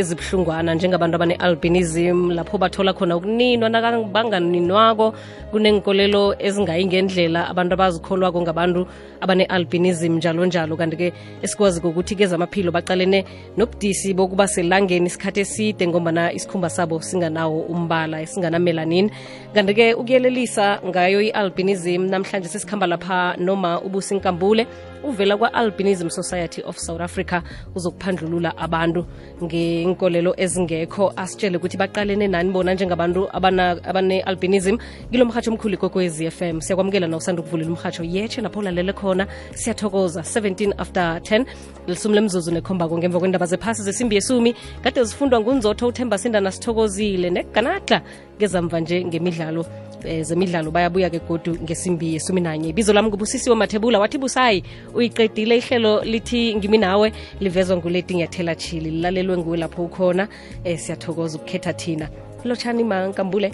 ezibuhlungwana njengabantu abane-albinism lapho bathola khona ukuninwa nabanganinwako kunenkolelo ezingayi ngendlela abantu abazikholwako ngabantu abane-albinism njalo njalo kanti-ke esikwazi kokuthi kezamaphilo baqalene nobudisi bokuba selangeni isikhathi eside ngombana isikhumba sabo singanawo umbala singanamelanin kanti-ke ukuyelelisa ngayo i-albinism namhlanje sesikhamba lapha noma ubusinkambule uvela kwa-albinism society of south africa uzokuphandlulula abantu ngenkolelo ezingekho. Asitshele ukuthi baqalene nani bona njengabantu abane-albinism. Kilo mhatsho omkhulu kokwez f m. Siyakwamukela na usanda ukuvulela umhatsho yetshe lapho ulalele khona. Siyathokoza. 17 after 10 lisumi lemzuzu nekhombako ngemva kwendaba zephasi zesimbi yesumi. Kade zifundwa ngunzotho uthemba sindana sithokozile neganatla ngezamva nje ngemidlalo eh, zemidlalo bayabuya-ke godu ngesimbi yesumi nanye ibizo lami ngubusisi mathebula wathi busayi uyiqedile ihlelo lithi ngimi nawe livezwa nguleti ngiyathela chili lilalelwe nguwe lapho ukhona um siyathokoza ukukhetha thina. Lotshani mankambule.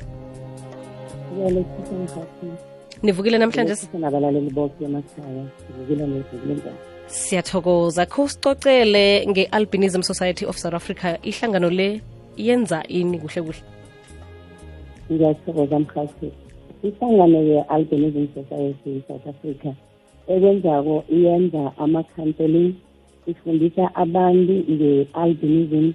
Nivukile namhlanje? Siyathokoza. Kho sicocele nge-albinism society of south africa ihlangano le yenza ini kuhle kuhle? Ngiyathokoza mhathi ihlangano ye-albinism society south africa ekwenzako iyenza ama-counseling ifundisa abantu nge-albinism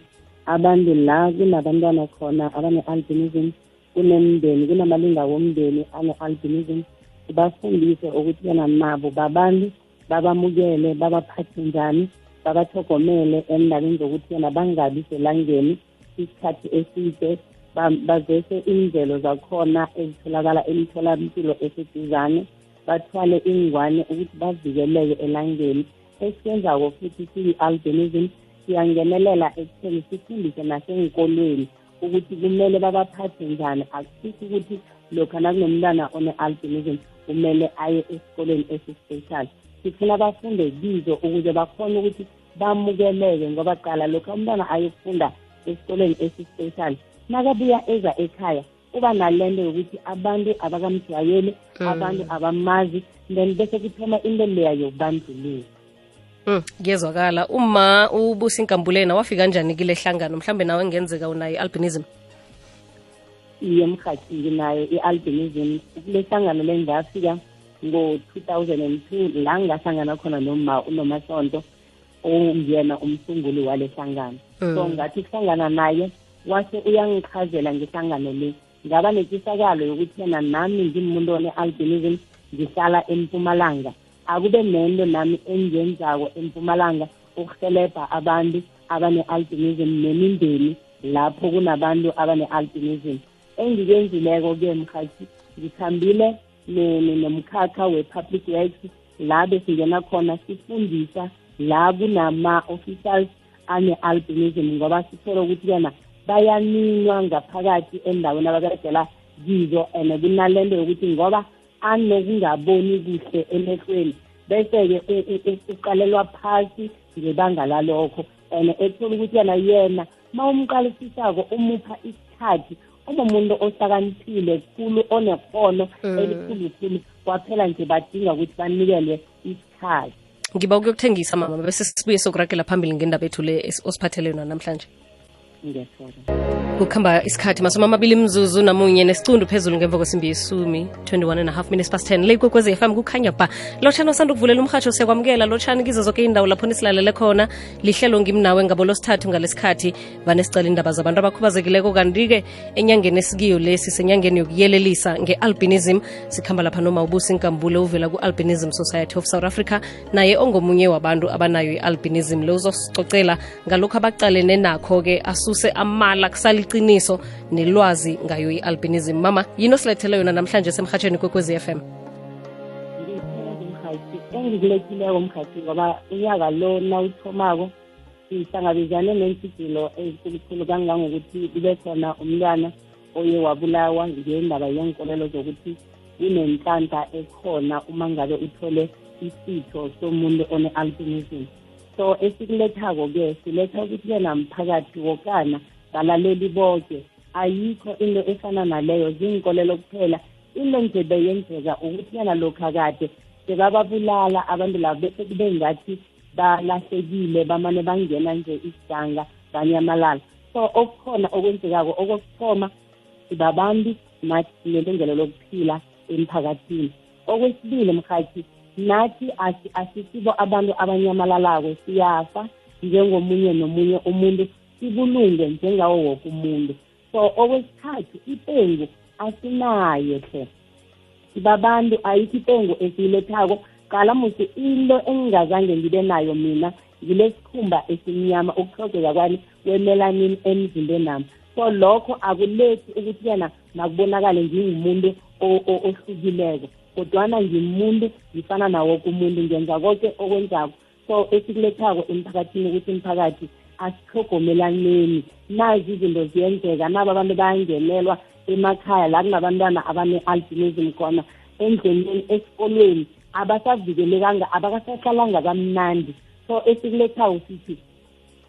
abantu la kunabantwana khona abane-albinism kunemndeni kunamalinga womndeni ane-albinism. Sibafundise ukuthi yena nabo babantu babamukele babaphathe njani babathogomele endabeni zokuthi yena bangabi selangeni isikhathi eside. Bazese indlelo zakhona ezitholakala emtholampilo eseduzane. Bathwale ingwane ukuthi bavikeleke elangeni. Esiyenzako futhi siyi-albinism siyangenelela ekutheni sifundise nasey'nkolweni ukuthi kumele babaphathe njani. Akusithi ukuthi lokhu nakunomntwana one-albinism kumele aye esikoleni esispecial. Sifuna bafunde kizo ukuze bakhone ukuthi bamukeleke ngoba qala lokhu umntwana ayokufunda esikoleni esispecial nakabuya eza ekhaya uba nalento yokuthi abantu abakamjwayeli abantu abamazi then bese kuthoma into leya yobandlulela um ngiyezwakala. Uma ubusa inkambulena wafika njani kule hlangano? Mhlambe nawe ngenzeka unayo i-albinism? Iye mhathi nginayo i-albinism. Kule hlangano le ngafika ngo-2002 la ngingahlangana khona noma unomasonto ongiyena umsunguli wale hlangano. So ngathi kuhlangana naye wase uyangichazela ngehlangano le. Ngaba nentshisakalo yokuthi yena nami ngimuntu one-albinism ngihlala empumalanga. Akube nento nami engiyenzako empumalanga ukuhelebha abantu abane-albinism nemindeni lapho kunabantu abane-albinism. Engikenzileko-ke mhathi ngithambile nomkhakha we-public works la besingena khona sifundisa la kunama-officials ane-albinism ngoba sithole ukuthi yena bayaninwa ngaphakathi endaweni ababeregela kizo and kunalento yokuthi ngoba anokungaboni kuhle emehlweni. Bese-ke uqalelwa phasi ngebanga lalokho. And ethola ukuthi yena yena ma umqalisisako umupha isikhathi umumuntu ohlakaniphile khulu onekhono elikhulukhulu kwaphela nje badinga ukuthi banikelwe isikhathi. Ngiba ukuyokuthengisa mama bese sibuye sokuragela phambili ngendaba ethu le osiphathele yona namhlanje kukhamba isikhathi masumi amabili mzuzu namunye nesicundu phezulu ngemva kwesimbi yesumi 21 and a half minutes past 10 le kwekwezi fm kukhanya ba. Lotshani osanda ukuvulela umhatsho siyakwamukela. Lotshani kizo zonke indawo lapho nisilalele khona. Lihlelo ngimnawe ngabo losithathu ngalesikhathi. Vane sicala indaba zabantu abakhubazekileko. Kanti-ke enyangeni esikiyo lesi senyangeni yokuyelelisa nge-albinism sikhamba lapha noma ubusi nkambule uvela ku-albinism society of south africa. Naye ongomunye wabantu abanayo i-albinism. Lo uzosicocela ngalokhu abacalene nakho-ke asuse amala kusaliqiniso nelwazi ngayo i-albinism. Mama yini osilethele yona namhlanje semhatshweni kwekwezi FM engikulethileko mkhathi ngoba unyaka lo nawuthomako sihlangabezane neentshijilo ezikhulukhulu kangangokuthi kube khona umntwana oye wabulawa ngendaba yenkolelo zokuthi kunenhlanhla ekhona uma ngabe uthole isitho somuntu one-albinism. So esikulethako-ke siletha ukuthi-ke namphakathi wokana balaleli bonke. Ayikho into efana naleyo zinkolelo kuphela. Into nje beyenzeka ukuthi yana lokhu akade sebababulala abantu labo bese kube ngathi balahlekile bamane bangena nje isidanga banyamalala. So okukhona okwenzekako okokuthoma sibabantu nathi sinelungelo lokuphila emphakathini. Okwesibili mhathi nathi asisibo abantu abanyamalalako siyafa njengomunye nomunye umuntu sibulunge njengawo woke umuntu. So okwesithathu ipengu asinayo hle. Sibabantu ayikho ipengu esiyilethako. Qala musi into engingazange ngibe nayo mina ngilesikhumba esimnyama ukuhlogeka kwami kwemelanin emzimbeni nami so lokho akulethi ukuthi yena makubonakale ngingumuntu ohlukileko kodwana ngimuntu ngifana nawoke umuntu. Ngenza konke okwenzako. So esikulethako emphakathini ukuthi imphakathi asihlogomelaneni nazi izinto ziyenzeka nabo abantu bayangenelwa emakhaya la kunabantwana abane-albinism khona endleleni esikolweni. Abasavikelekanga abakasahlalanga kamnandi. So esikulethako sithi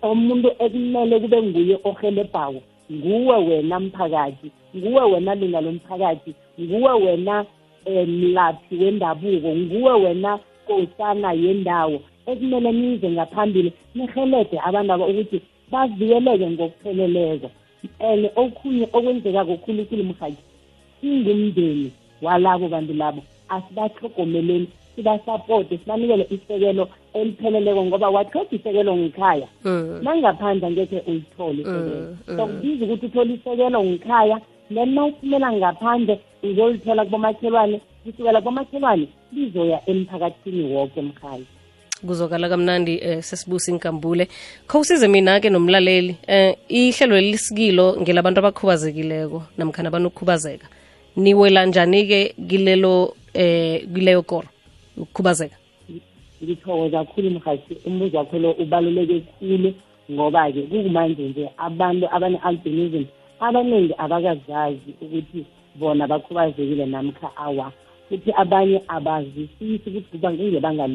umuntu ekumele kube nguye ohelebhawo nguwe wena mphakathi nguwe wena linga lomphakathi nguwe wena um mlaphi wendabuko nguwe wena kosana yendawo. Ekumele nize ngaphambili nihelede abantu aba ukuthi bavikeleke ngokupheleleko. And okhunye okwenzekako khulukhulu mhathi singumndeni walabo bantu labo. Asibahlogomeleni sibasapote sibanikele isekelo elipheleleko ngoba wathoda isekelo ngikhaya Mm. nangaphandle angekhe ulithole isekelo. Mm, mm. so kubiza ukuthi uthole isekelo ngikhaya then nawuphumela ngaphandle uzolithola kubomakhelwane kusukela kubomakhelwane lizoya emphakathini woke emkhaya kuzokala kamnandi eh, sesibusa inkambule. Usize mina-ke nomlaleli um ihlelo lelisikilo lisikilo ngelabantu abakhubazekileko namkhana banokukhubazeka niwela njani-ke kilelo um kileyo koro ukukhubazeka? Ngithokoza kakhulu mhathi umbuzo wakho lo ubaluleke khulu ngoba-ke kukumanje nje abantu abane-albinism abaningi abakazazi ukuthi bona bakhubazekile namkha awa. Futhi abanye abazisisi ukuthi kuba ngengebanga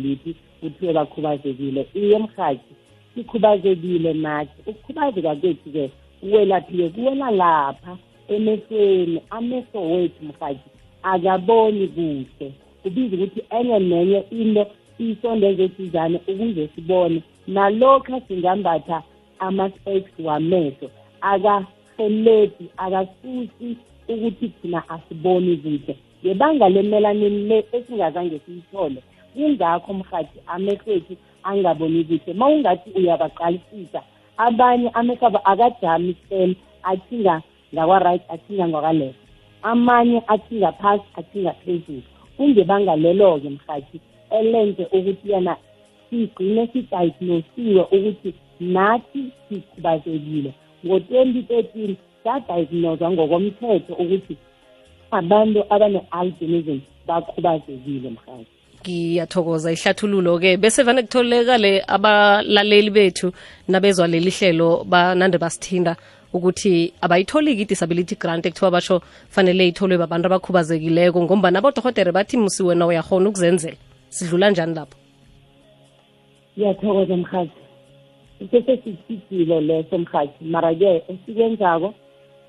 liphi kuthiwe bakhubazekile iye mhathi sikhubazekile nathi ukukhubazeka kwethu-ke uwelaphi-ke kuwela lapha emehlweni amehlo wethu mhathi akaboni kuhle. Kubiza ukuthi enye nenye into isondeze eduzane ukuze sibone. Nalokho singambatha ama-specs wamehlo akaheledi akasusi ukuthi thina asiboni kuhle. Ngebanga lemelanin le esingazange siyithole kungakho mhathi amehlo ethu angaboni kuhle ma ungathi uyabaqalisisa abanye amehlo abo akajami sel athinga ngakwa-right athinga ngakwa-left. Amanye athinga phasi athinga phezulu. Kungebanga lelo-ke mhathi elenze ukuthi yena sigcine sidiagnosisiwe ukuthi nathi sikhubazekile. Ngo-twenty thirteen sadiagnoswa ngokomthetho ukuthi abantu abane-albinism bakhubazekile mhathi ngiyathokoza ihlathululo-ke bese vane kutholekale abalaleli bethu nabezwa leli hlelo banande basithinda ukuthi abayitholi-ke i-disability grant ekuthiwa basho fanele itholwe babantu abakhubazekileko ngomba nabodohotere bathi musi wena uyakhona ukuzenzela. Sidlula njani lapho? Ngiyathokoza mhathi sesesithithile leso mhathi mara-ke esikwenzako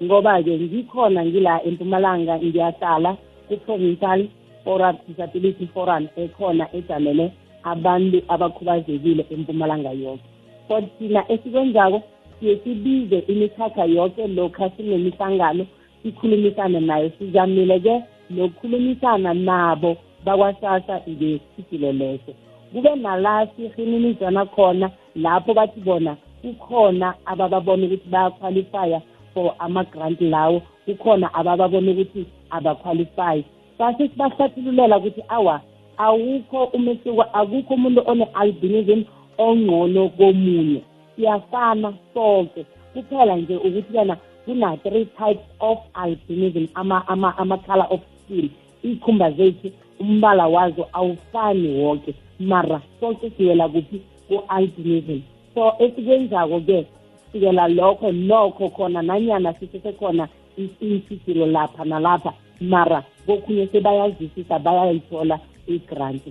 ngoba-ke ngikhona ngila empumalanga ngiyahlala ku-provincial forum disability forum ekhona ejamele abantu abakhubazekile empumalanga yonke so thina esikwenzako siye sibize imikhakha yonke lokhu sinemihlangano sikhulumisane nayo sizamile-ke nokukhulumisana nabo bakwasasa ngesithilo leso. Kube nala sihininizana khona lapho bathi bona kukhona abababona ukuthi bayaqualifya for ama-grant lawo kukhona abababona ukuthi abaqualify. Sase sibahlathululela ukuthi awa awukho umehluko akukho umuntu one-albinism ongcono komunye. Siyafana sonke. Kuphela nje ukuthi yena kuna-three types of albinism ama-color ama, ama of skin. Iy'khumba zethu umbala wazo awufani wonke. Mara sonke siwela kuphi? Ku-albinism. So esikwenzako-ke kusukela lokho nokho khona nanyana sisesekhona isitshilo lapha nalapha. Mara kokhunye sebayazisisa bayayithola i-grant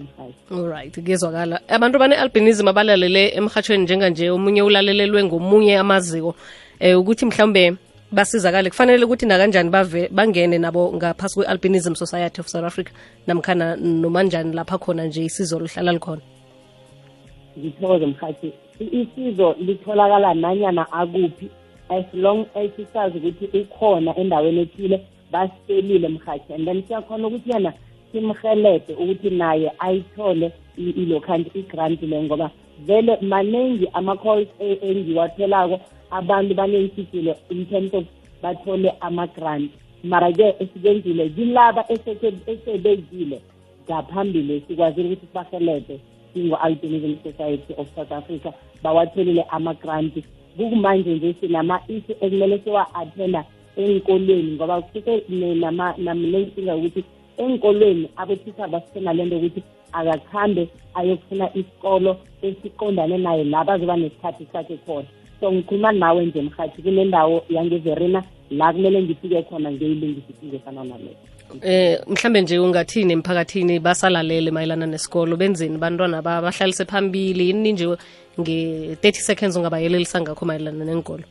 alright kuyezwakala. Abantu bane-albinism abalalele emhatshweni njenganje omunye ulalelelwe ngomunye amaziko. Eh ukuthi mhlawumbe basizakale kufanele ukuthi nakanjani bave bangene nabo ngaphasi kwe-albinism society of south africa namkhana nomanjani lapha khona nje isizo lihlala likhona? Ngithokoze mhathi isizo litholakala nanyana akuphi as long as isazi ukuthi ukhona endaweni ethile basicelile mhathi and then siyakhona ukuthi yena simhelebhe ukuthi naye ayithole ilokhant i-grant le ngoba vele maningi ama-calls engiwatholako abantu baneyintshijilo in terms of bathole ama-grant. Mara-ke esikenzile kilaba esebezile ngaphambili sikwazile ukuthi sibahelebhe singo-albinism society of south africa bawatholile ama-grant. Kukumanje nje sinama-issue ekumele siwa-athenda enkolweni ngoba kufike nenkinga ukuthi enkolweni abothisha basifuna le nto yokuthi akakuhambe ayokufuna isikolo esiqondane naye la bazoba nesikhathi sakhe khona. So ngikhuluma nawe nje mhathi kunendawo yangeverina la kumele ngifike khona ngiyilungisa isinto efana naleyo eh mhlambe nje ungathini emphakathini basalalele mayelana nesikolo? Benzeni bantwana bahlalise phambili? Yini nje nge-30 seconds ungabayelelisa ngakho mayelana nenkolo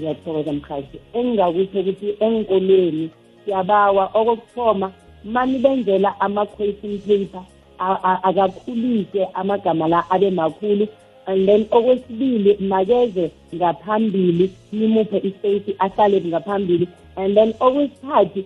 ngiyathokoza mkhathi. Engingakusho ukuthi enkolweni siyabawa. Okokuthoma manibenzela ama-question paper akakhulise amagama la abe makhulu. And then okwesibili makeze ngaphambili nimuphe ispace ahlale ngaphambili. And then okwesithathu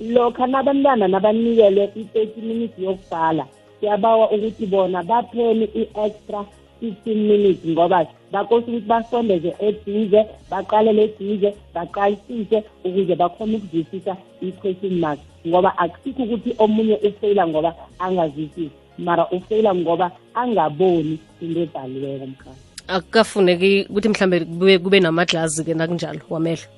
lokha nabantwana nabanikelwe i-thirty minutes yokubhala siyabawa ukuthi bona baphele i-extra fifteen minutes ngoba bakose ukuthi basondeze eduze baqalele eduze baqalisise ukuze bakhona ukuzwisisa i-question mark. Ngoba akusikho ukuthi omunye ufeyila ngoba angazwisisi mara ufeyila ngoba angaboni into ebhaliweko mkhana akukafuneki ukuthi mhlambe kube, kube namadlazi-ke nakunjalo wamehlo?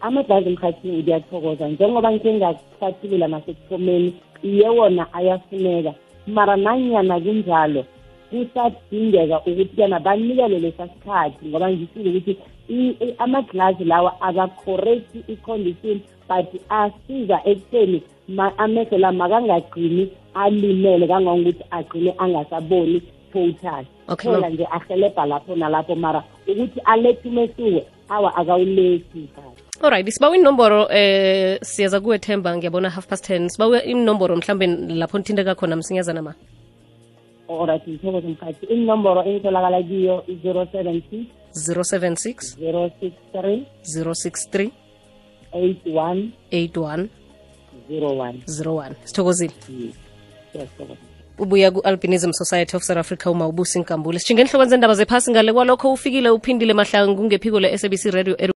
Amadlazi emkhathini ngiyathokoza njengoba ngike ngakuhlathulula nasekuthomeni iye wona ayafuneka. Mara nanyana kunjalo kusadingeka ukuthi kana banikele lesa sikhathi ngoba ngisile ukuthi amaglasi lawa akacorrect i-condition but asiza ekutheni amehlo la makangagcini alimele kangangokuthi agcine angasaboni total. Phela nje ahelebha lapho nalapho mara ukuthi alethe umehluko awa akawulethi kahle. Alright sibawa inomboro eh siyeza kuwethemba ngiyabona half past 10 sibawa inomboro mhlambe lapho nithinteka khona msinyazana ma alright ngithokoza mkhathi inomboro engitholakala kiyo i-zero seven six 076 zero six three 063 eight one 81 zero one. 01 sithokozile. Siyathokoza ubuya ku-albinism society of south africa uma ubusi nkambule enhlokweni zendaba zephasi ngale kwalokho ufikile uphindile mahlangu kungephiko le-sabc radio